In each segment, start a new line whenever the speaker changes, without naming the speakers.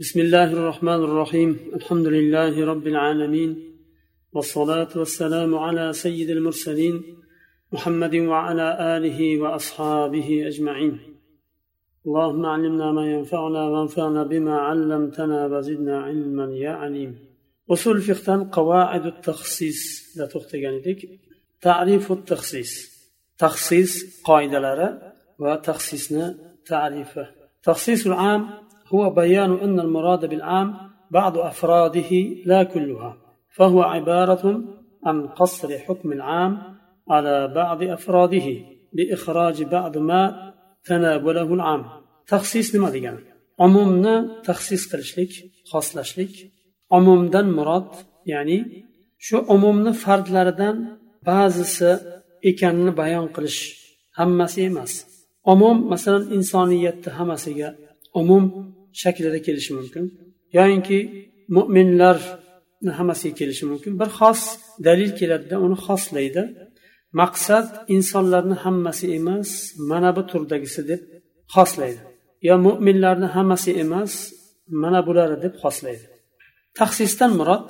بسم الله الرحمن الرحيم. الحمد لله رب العالمين. والصلاة والسلام على سيد المرسلين محمد وعلى آله وأصحابه أجمعين. اللهم علمنا ما ينفعنا وانفعنا بما علمتنا وزدنا علما يا عليم. أصول فقه قواعد التخصيص. لا تختجانيتك تعريف التخصيص. تخصيص قاعدة لرا وتخصيصنا تعريفه. تخصيص العام هو بيان أن المراد بالعام بعض أفراده لا كلها فهو عبارة عن قصر حكم العام على بعض أفراده بإخراج بعض ما تناوله العام. تخصيص لماذا يعني؟ عمومنا تخصيص قرشلك خاص لشلك عموم دن مراد يعني شو عمومنا فرد لردن بعضس إكان بيان قرش هم مسيح مس عموم مثلا إنسانية هم مسيح عموم shaklida kelishi mumkin. Yoyinki mo'minlarni hammasiga kelishi mumkin. Bir xos dalil keladida uni xoslaydi. Maqsad insonlarni hammasi emas mana bu turdagisi deb xoslaydi. Yo mo'minlarni hammasi emas mana bulari deb xoslaydi. Taxsisdan murod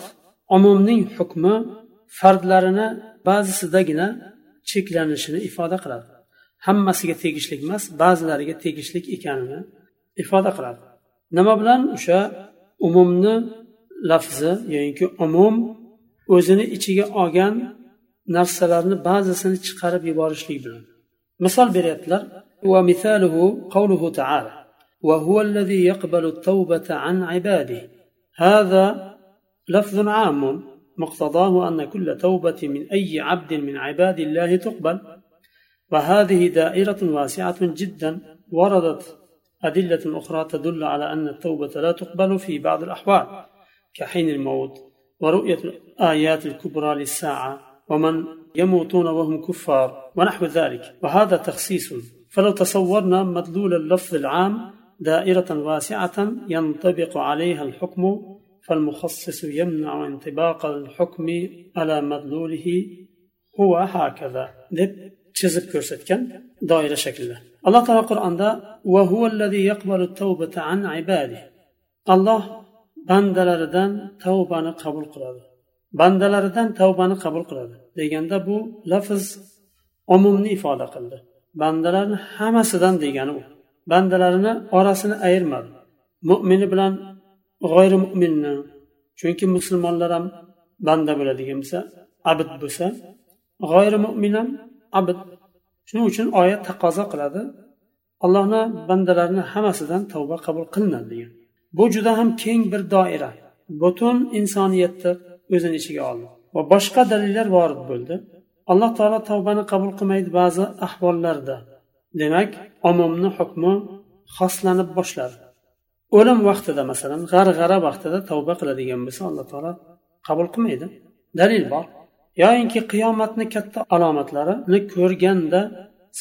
umumning hukmi fardlarini ba'zisidagina cheklanishini ifoda qiladi. Hammasiga tegishli emas ba'zilariga tegishlik ekanini ifoda qiladi. nima bilan o'sha umumni lafzi yoki umum o'zini ichiga olgan narsalarni ba'zisini chiqarib yuborishlik bilan misol beryaptilar ومثاله قوله تعالى وهو الذي يقبل التوبة عن عباده هذا لفظ عام مقتضاه أن كل توبة من أي عبد من عباد الله تقبل وهذه دائرة واسعة جدا وردت أدلة أخرى تدل على أن التوبة لا تقبل في بعض الأحوال كحين الموت ورؤية الآيات الكبرى للساعة ومن يموتون وهم كفار ونحو ذلك. وهذا تخصيص. فلو تصورنا مدلول اللفظ العام دائرة واسعة ينطبق عليها الحكم فالمخصص يمنع انطباق الحكم على مدلوله هو هكذا. Deb chizib alloh taolo qur'onda alloh bandalaridan tavbani qabul qiladi. Bandalaridan tavbani qabul qiladi deganda bu lafz umumni ifoda qildi. Bandalarni hammasidan degani u. Bandalarini orasini ayirmadi. Mo'mini bilan g'oyri mo'minni chunki musulmonlar ham banda bo'ladigan bo'lsa abid bo'lsa g'oyri mo'min ham abid shuning uchun oyat taqozo qiladi. Allohni bandalarini hammasidan tavba qabul qilinadi degan. Bu juda ham keng bir doira. Butun insoniyatni o'zini ichiga oldi. Va boshqa dalillar vorid bo'ldi. Alloh taolo tavbani qabul qilmaydi ba'zi ahvollarda. Demak umumni hukmi xoslanib boshladi. O'lim vaqtida masalan g'arg'ara vaqtida tavba qiladigan bo'lsa alloh taolo qabul qilmaydi. Dalil bor. Yoyinki qiyomatni katta alomatlarini ko'rganda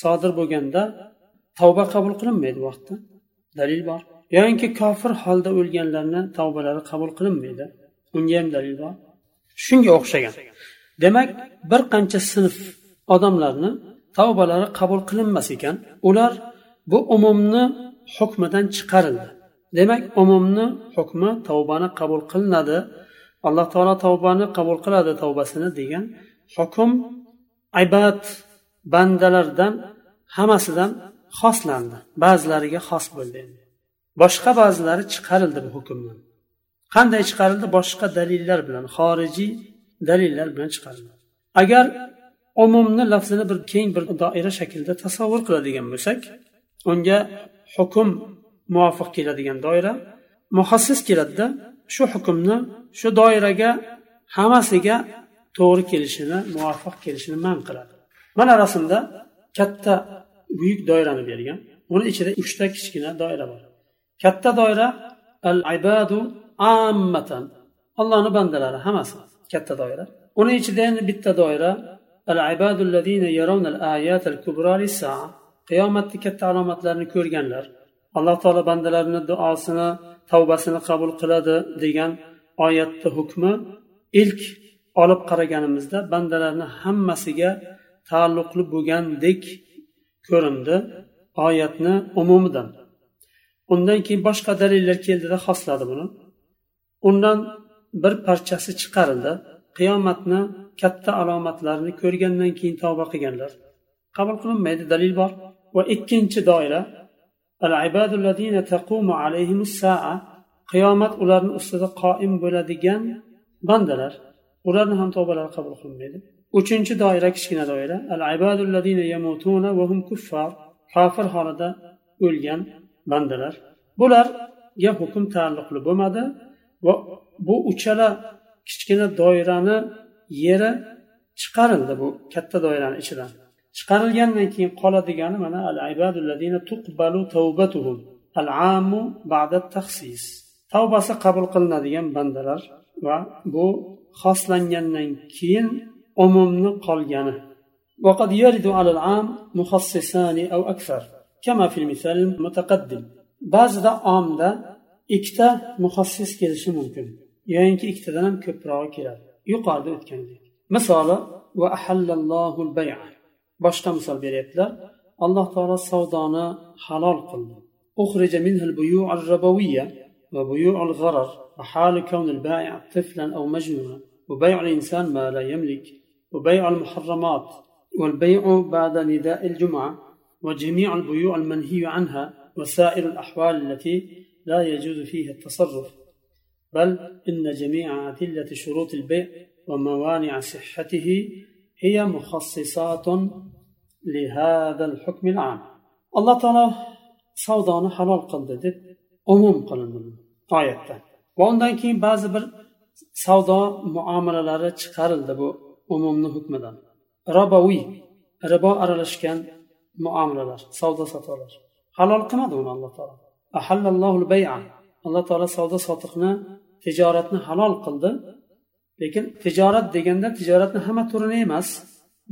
sodir bo'lganda tavba qabul qilinmaydi vaqtda. Dalil bor. Yoyinki kofir holda o'lganlarni tavbalari qabul qilinmaydi. Unga ham dalil bor. Shunga o'xshagan. Demak bir qancha sinf odamlarni tavbalari qabul qilinmas ekan. Ular bu umumni hukmidan chiqarildi. Demak umumni hukmi tavbani qabul qilinadi. Alloh taolo tavbani qabul qiladi tavbasini degan hukm aybat bandalardan hammasidan xoslandi. Ba'zilariga xos bo'ldi boshqa ba'zilari chiqarildi bu hukmdan. Qanday chiqarildi? Boshqa dalillar bilan xorijiy dalillar bilan chiqarildi. Agar umumni lafzini bir keng bir doira shaklida tasavvur qiladigan bo'lsak unga hukm muvofiq keladigan doira muhassis keladida shu hukmni shu doiraga hammasiga to'g'ri kelishini muvofiq kelishini man qiladi. Mana rasmda katta buyuk doirani bergan. Uni ichida uchta kichkina doira bor. Katta doira al ibadu ammatan. Allohni bandalari hammasi katta doira. Uni ichida endi bitta doira al ibadu allazina yarawna al ayat al kubra saa. qiyomatni katta alomatlarini ko'rganlar alloh taolo bandalarini duosini tavbasini qabul qiladi degan oyatni hukmi ilk olib qaraganimizda bandalarni hammasiga taalluqli bo'lgandek ko'rindi oyatni umumidan. Undan keyin boshqa dalillar keldida xosladi buni. Undan bir parchasi chiqarildi. Qiyomatni katta alomatlarini ko'rgandan keyin tavba qilganlar. Qabul qilinmaydi dalil bor. Va ikkinchi doira qiyomat ularni ustida qoim bo'ladigan bandalar. Ularni ham tavbalari qabul qilinmaydi. Uchinchi doira kichkina doira kofir holida o'lgan bandalar. Bularga hukm taalluqli bo'lmadi va bu uchala kichkina doirani yeri chiqarildi bu katta doirani ichidan. chiqarilgandan keyin qoladigani mana al tuqbalu tawbatuhum al amu ba'da taxsis tavbasi qabul qilinadigan bandalar va bu xoslangandan keyin umumni qolgani وقد يرد على العام مخصصان أو أكثر كما في المثال المتقدم ba'zida omda ikkita muxassis kelishi mumkin yoyinki ikkitadan ham ko'prog'i keladi yuqorida o'tgandek misoli va ahallallohu boshqa misol beryaptilar alloh taolo savdoni halol qildi أخرج منها البيوع الربوية وبيوع الغرر وحال كون البائع طفلا أو مجنونا وبيع الإنسان ما لا يملك وبيع المحرمات والبيع بعد نداء الجمعة وجميع البيوع المنهي عنها وسائر الأحوال التي لا يجوز فيها التصرف. بل إن جميع أدلة شروط البيع وموانع صحته هي مخصصات لهذا الحكم العام الله تعالى savdoni halol qildi deb umum qilindi oyatda va undan keyin ba'zi bir savdo muomalalari chiqarildi bu umumni hukmidan roboviy ribo aralashgan muomalalar savdo sotiqlar halol qilmadi uni alloh taolo alloh taolo savdo sotiqni tijoratni halol qildi Lekin tijorat deganda tijoratni hamma turini emas.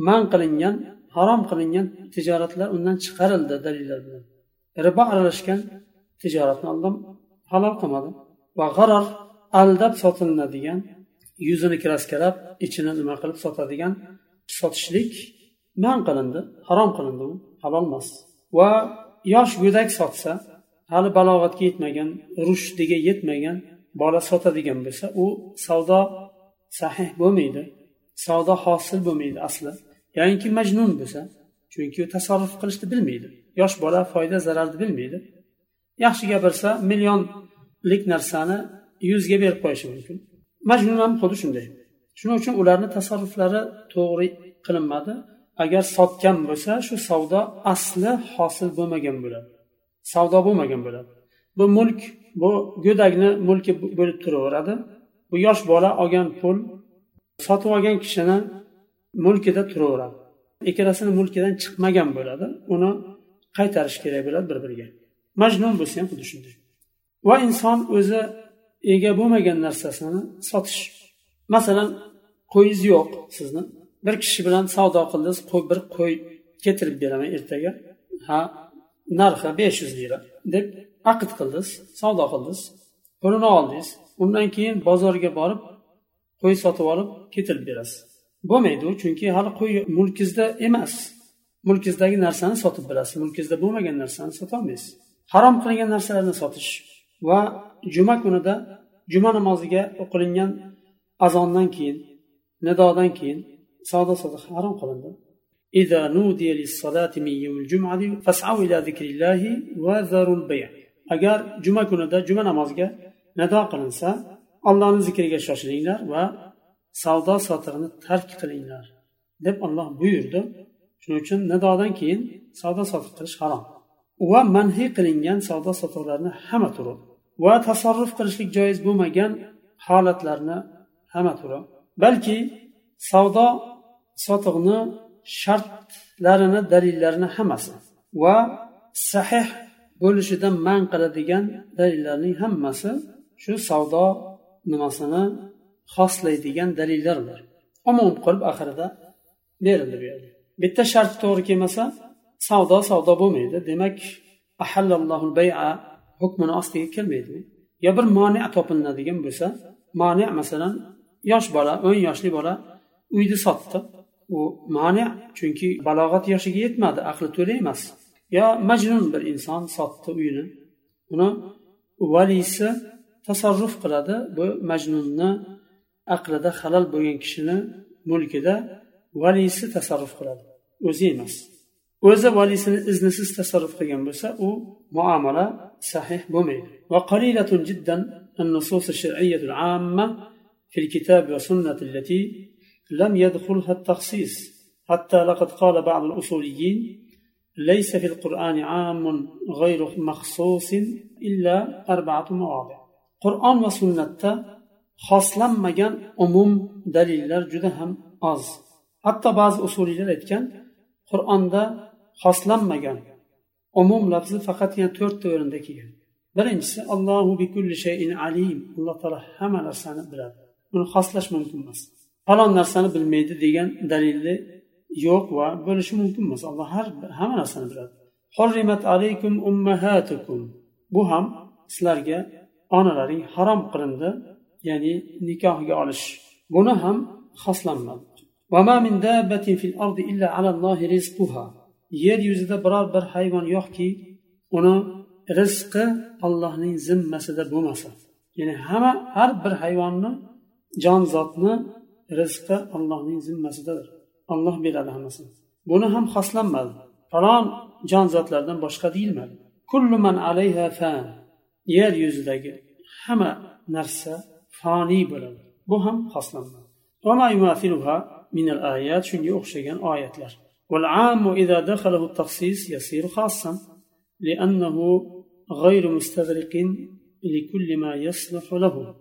Man qilingan harom qilingan tijoratlar undan chiqarildi dalillar bilan. Ribo aralashgan tijoratni alloh halol qilmadi va g'arar aldab sotilinadigan yuzini kraskalab ichini nima qilib sotadigan sotishlik man qilindi harom qilindi u halol emas. Va yosh go'dak sotsa hali balog'atga yetmagan rushdiga yetmagan bola sotadigan bo'lsa u savdo sahih bo'lmaydi savdo hosil bo'lmaydi asli. Yoinki majnun bo'lsa chunki u tasarruf qilishni bilmaydi. Yosh bola foyda zararni bilmaydi. Yaxshi gapirsa millionlik narsani yuzga berib qo'yishi mumkin. Majnun ham xuddi shunday. Shuning uchun ularni tasarruflari to'g'ri qilinmadi. Agar sotgan bo'lsa shu savdo asli hosil bo'lmagan bo'ladi. Savdo bo'lmagan bo'ladi. Bu mulk bu go'dakni mulki bo'lib turaveradi. Bu yosh bola olgan pul sotib olgan kishini mulkida turaveradi. Ikkalasini mulkidan chiqmagan bo'ladi. Uni qaytarish kerak bo'ladi bir biriga majnun bo'lsa ham xuddi shunday. Va inson o'zi ega bo'lmagan narsasini sotish. Masalan qo'yingiz yo'q sizni. Bir kishi bilan savdo qildingiz bir qo'y keltirib beraman ertaga. Ha narxi besh yuz lira deb aqd qildingiz savdo qildingiz pulini oldingiz. undan keyin bozorga borib qo'y sotib olib ketirib berasiz bo'lmaydi u chunki hali qo'y mulkingizda emas mulkingizdagi narsani sotib berasiz mulkingizda bo'lmagan narsani sotolmaysiz harom qilingan narsalarni sotish va juma kunida juma namoziga o'qilingan azondan keyin nidodan keyin savdo sotiq harom qilindi إذا نودي للصلاة من يوم الجمعة فاسعوا إلى ذكر الله وذروا البيع agar juma kunida juma namoziga nado qilinsa allohni zikriga shoshilinglar va savdo sotiqni tark qilinglar deb olloh buyurdi. Shuning uchun nidodan keyin savdo sotiq qilish harom. Va manhiy qilingan savdo sotiqlarni hamma turi va tasarruf qilishlik joiz bo'lmagan holatlarni hamma turi. Balki savdo sotiqni shartlarini dalillarini hammasi va sahih bo'lishidan man qiladigan dalillarning hammasi shu savdo nimasini xoslaydigan dalillar bor. Umum qilib oxirida berildi bu yerda. Bitta shart to'g'ri kelmasa savdo savdo bo'lmaydi. Demak ahallallohu baya hukmini ostiga kirmaydi yo bir moni topilinadigan bo'lsa moni masalan yosh bola o'n yoshli bola uyni sotdi. U moni chunki balog'at yoshiga yetmadi aqli to'la emas. Yo majnun bir inson sotdi uyini. Uni valisi tasarruf qiladi bu majnunni aqlida halol bo'lgan kishini mulkida valiysi tasarruf qiladi o'zi emas o'zi valiysini iznisiz tasarruf qilgan bo'lsa u muomala sahih bo'lmaydi وقليلة جدا النصوص الشرعية العامة في الكتاب والسنة التي لم يدخلها التخصيص حتى لقد قال بعض الأصوليين ليس في القرآن عام غير مخصوص إلا أربعة مواضع qur'on va sunnatda xoslanmagan umum dalillar juda ham oz. Hatto ba'zi usuliylar aytgan qur'onda xoslanmagan umum lafzi faqatgina to'rtta o'rinda kelgan. Birinchisi allohu bikulli shayin alim. Alloh taolo hamma narsani biladi. Buni xoslash mumkin emas. Falon narsani bilmaydi degan dalilni yo'q va bo'lishi mumkin emas. Alloh har hamma narsani biladi. Alaykum ummahatukum. Bu ham sizlarga onalaring harom qilindi ya'ni nikohga olish. Buni ham xoslanmadi. Yer yuzida biror bir hayvon yo'qki uni rizqi allohning zimmasida bo'lmasa. Ya'ni hamma har bir hayvonni jon zotni rizqi allohning zimmasidadir. Olloh beradi hammasini buni ham xoslanmadi. Falon jonzotlardan boshqa deyilmadi. yer yuzidagi hamma narsa foniy bo'ladi bu ham xoslanmadi من الآيات شنو أخشيان آيات لر والعام إذا دخله التخصيص يصير خاصا لأنه غير مستغرق لكل ما يصلح له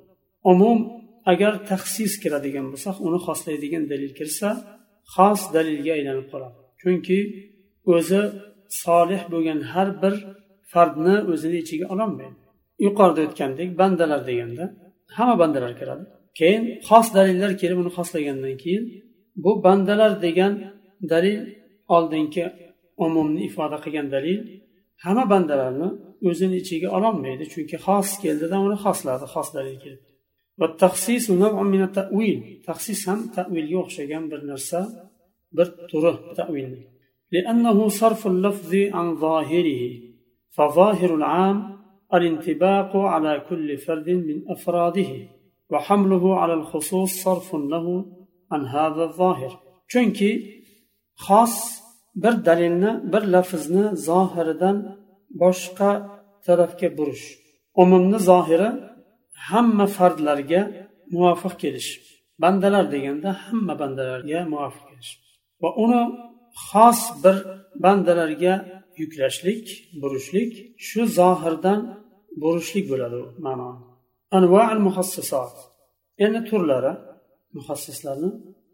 عموم agar taxsis kiradigan bo'lsak uni xoslaydigan dalil kirsa xos dalilga aylanib qoladi chunki o'zi solih bo'lgan har bir fardni o'zini ichiga ololmaydi yuqorida o'tgandek bandalar deganda hamma bandalar kiradi keyin xos dalillar kelib uni xoslagandan keyin bu bandalar degan dalil oldingi umumni ifoda qilgan dalil hamma bandalarni o'zini ichiga ololmaydi chunki xos keldida uni xosladi xos dalil keldi taxsis ham tavilga o'xshagan bir narsa bir turi tavilni لأنه صرف اللفظ عن ظاهره فظاهر العام الانطباق على كل فرد من أفراده وحمله على الخصوص صرف له عن هذا الظاهر chunki xos bir dalilni bir lafzni zohiridan boshqa tarafga burish umumni zohiri hamma fardlarga muvofiq kelish bandalar deganda hamma bandalarga muvofiq kelish va uni xos bir bandalarga yuklashlik burishlik shu zohirdan burishlik bo'ladi ma'no anva al muhassisot endi turlari muhassislarni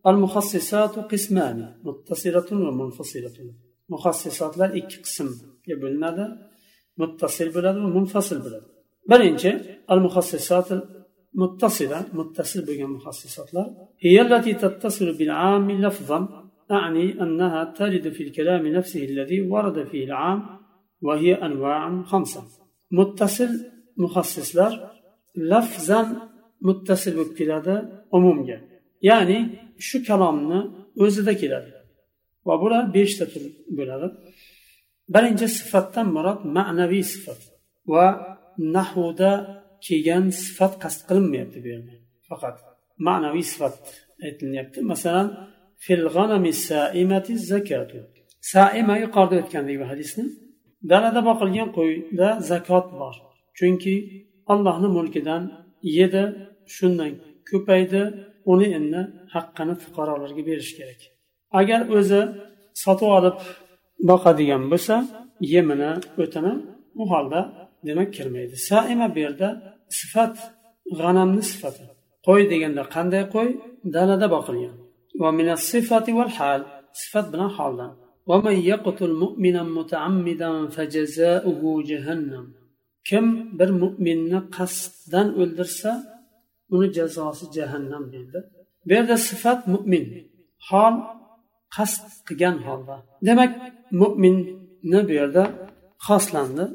al muhassisatu qismani muttasilatun va munfasilatun muhassisotlar ikki qismga bo'linadi muttasil bo'ladi va munfasil bo'ladi birinchi al muhassisat متصلة متصل بين مخصصات لا هي التي تتصل بالعام لفظا أعني أنها ترد في الكلام نفسه الذي ورد فيه العام وهي أنواع خمسة muttasil muhassislar lafzan muttasil bo'lib keladi umumga. Ya'ni shu kalomni o'zida keladi. Va bular beshta tur bo'ladi. Birinchi sifatdan murod ma'naviy sifat va nahvda kelgan sifat qasd qilinmayapti bu yerda. Faqat ma'naviy sifat aytilyapti masalan fil saimati zakatu. Saima yuqorida o'tgandek bu hadisni. Dalada boqilgan qo'yda zakot bor. Chunki allohni mulkidan yedi shundan ko'paydi uni endi haqqini fuqarolarga berish kerak. Agar o'zi sotib olib boqadigan bo'lsa yemini o'tini u holda demak kirmaydi. Saima bu yerda sifat g'anamni sifati. Qo'y deganda qanday qo'y? Dalada boqilgan. Sifat bilan holdan. ومن يقتل مؤمنا متعمدا فجزاؤه جهنم kim bir mo'minni qasddan o'ldirsa uni jazosi jahannam deydi bu yerda sifat mo'min hol qasd qilgan holda demak mo'minni bu yerda xoslandi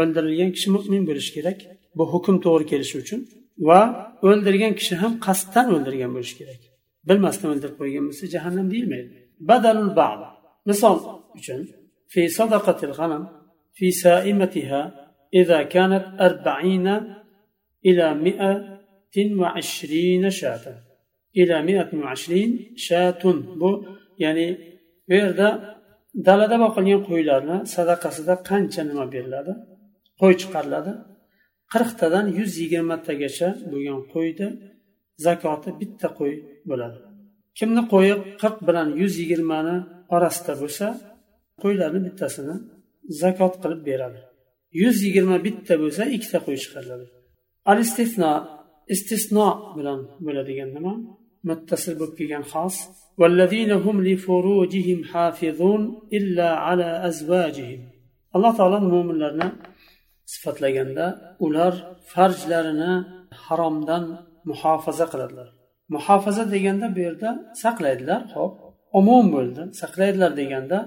o'ldirilgan kishi mo'min bo'lishi kerak bu hukm to'g'ri kelishi uchun va o'ldirgan kishi ham qasddan o'ldirgan bo'lishi kerak bilmasdan o'ldirib qo'ygan bo'lsa jahannam deyilmaydi badalul ba'd misol uchun fi sadaqatil g'anam fi saimatiha idza kanat arba'ina ila 120 va ishrina shatan. Ila mi'atin va ishrin bu ya'ni bu yerda dalada boqilgan qo'ylarni sadaqasida qancha nima beriladi? Qo'y chiqariladi. qirqtadan yuz yigirmatagacha bo'lgan qo'yni zakoti bitta qo'y bo'ladi. Kimni qo'yi qirq bilan yuz yigirmani orasida bo'lsa qo'ylarni bittasini zakot qilib beradi. Yuz yigirma bitta bo'lsa ikkita qo'y chiqariladi. Al istisno istisno bilan bo'ladigan nima muttasil bo'lib kelgan xos. Alloh taolo mo'minlarni sifatlaganda ular farjlarini haromdan muhofaza qiladilar. Muhofaza deganda bu yerda saqlaydilar ho'p. omon bo'ldi saqlaydilar deganda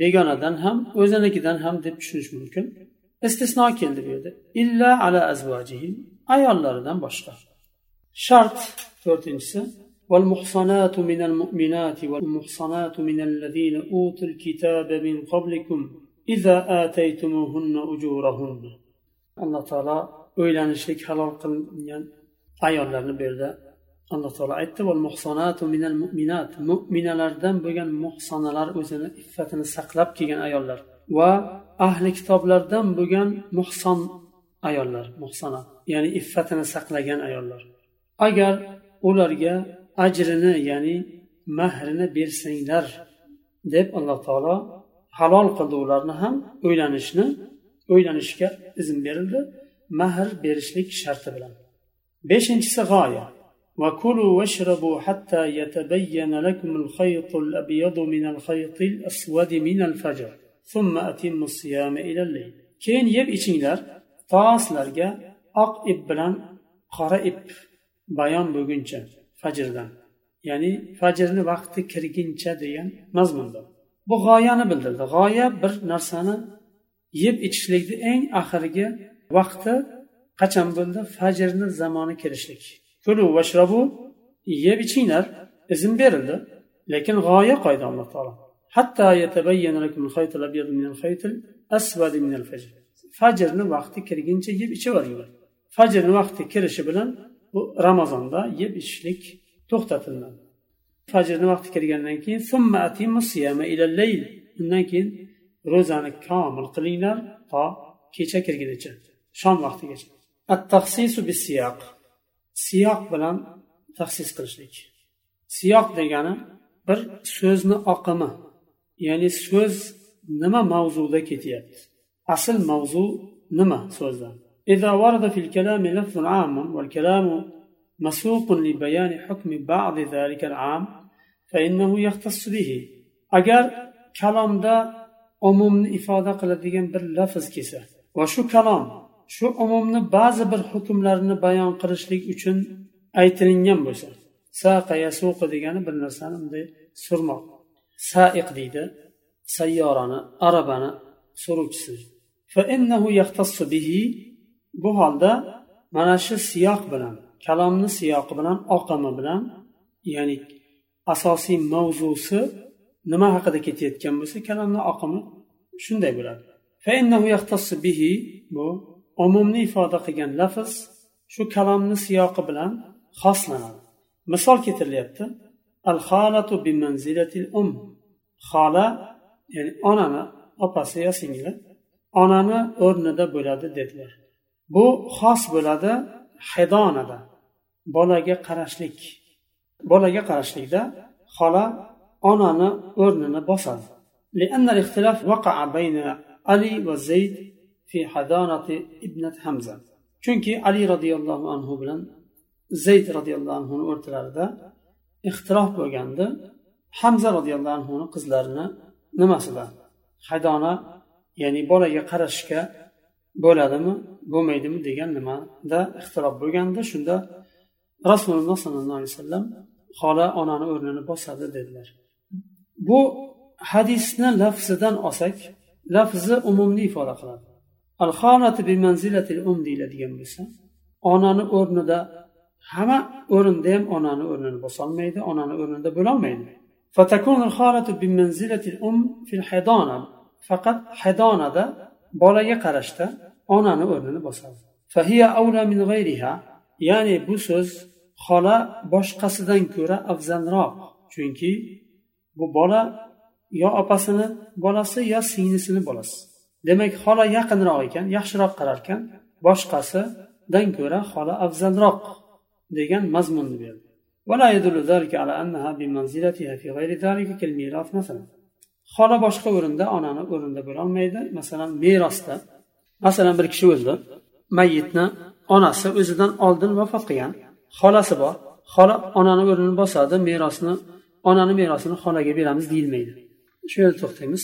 begonadan ham o'zinikidan ham deb tushunish mumkin istisno keldi bu yerda illa ala azvajihim ayollaridan boshqa shart to'rtinchisi والمحصنات من المؤمنات والمحصنات من الذين أوتوا الكتاب من قبلكم إذا آتيتموهن أجورهن الله تعالى o'ylanishlik halol qilingan ayollarni bu yerda alloh taolo aytdi mu'minat. Mo'minalardan bo'lgan muhsonalar o'zini iffatini saqlab kelgan ayollar va ahli kitoblardan bo'lgan muhson ayollar muhsona ya'ni iffatini saqlagan ayollar. Agar ularga ajrini ya'ni mahrini bersanglar deb alloh taolo halol qildi ularni ham o'ylanishni o'ylanishga izn berildi. Mahr berishlik sharti bilan. Beshinchisi g'oya. وكلوا واشربوا حتى يتبين لكم الخيط الأبيض من الخيط الأسود من الفجر ثم أتموا الصيام إلى الليل keyin yeb ichinglar to sizlarga oq ip bilan qora ip bayon bo'lguncha fajrdan ya'ni fajrni vaqti kirguncha degan mazmunda bu g'oyani bildirdi g'oya bir narsani yeb ichishlikni eng oxirgi vaqti qachon bo'ldi fajrni zamoni kirishlik Kulu vashrabu yeb ichinglar izn berildi lekin g'oya qo'ydi alloh taolo. Hatto fajrni vaqti kirguncha yeb ichaveringlar fajrni vaqti kirishi bilan bu ramazonda yeb ichishlik to'xtatiladi fajrni vaqti kirgandan keyin undan keyin ro'zani komil qilinglar to kecha kirgunicha shom vaqtigacha siyoq bilan taxsis qilishlik siyoq degani bir so'zni oqimi ya'ni so'z nima mavzuda ketyapti asl mavzu nima so'zda إذا ورد في الكلام لفظ عام والكلام مسوق لبيان حكم بعض ذلك العام فإنه يختص به agar kalomda umumni ifoda qiladigan bir lafz kelsa va shu kalom shu umumni ba'zi bir hukmlarini bayon qilishlik uchun aytilingan bo'lsa saqa yasuqi degani bir narsani bunday surmoq. Saiq deydi sayyorani arabani suruvchisi. Bu holda mana shu siyoq bilan kalomni siyoqi bilan oqimi bilan ya'ni asosiy mavzusi nima haqida ketayotgan bo'lsa kalomni oqimi shunday bo'ladi. Bu umumni ifoda qilgan lafz shu kalomni siyoqi bilan xoslanadi misol keltirilyapti al xolatu bi manzilatil um xola ya'ni onani opasi yo singli onani o'rnida bo'ladi dedilar bu xos bo'ladi hidonada bolaga qarashlik bolaga qarashlikda xola onani o'rnini bosadi لأن الاختلاف وقع بين علي وزيد fi hadanati ibnat hamza. Chunki ali roziyallohu anhu bilan zayd roziyallohu anhuni o'rtalarida ixtilof bo'lgandi. Hamza roziyallohu anhuni qizlarini nimasida haydona ya'ni bolaga qarashga bo'ladimi bo'lmaydimi degan nimada ixtilof bo'lganda shunda rasululloh sollallohu alayhi vasallam xola onani o'rnini bosadi dedilar. Bu hadisni lafzidan olsak lafzi umumni ifoda qiladi. Um deyiladigan bo'lsa onani o'rnida hamma o'rinda ham onani o'rnini bosolmaydi onani o'rnida bo'lolmaydi. Um faqat haydonada bolaga qarashda onani o'rnini bosadi ya'ni bu so'z xola boshqasidan ko'ra afzalroq chunki bu bola yo opasini bolasi yo singlisini bolasi. demak xola yaqinroq ekan yaxshiroq qarar ekan boshqasidan ko'ra xola afzalroq degan mazmunni berdi xola boshqa o'rinda onani o'rinda bo'lolmaydi masalan merosda masalan bir kishi o'ldi mayyitni onasi o'zidan oldin vafot qilgan xolasi bor. Xola onani o'rnini bosadi merosni onani merosini xolaga beramiz deyilmaydi. Shu yerda to'xtaymiz.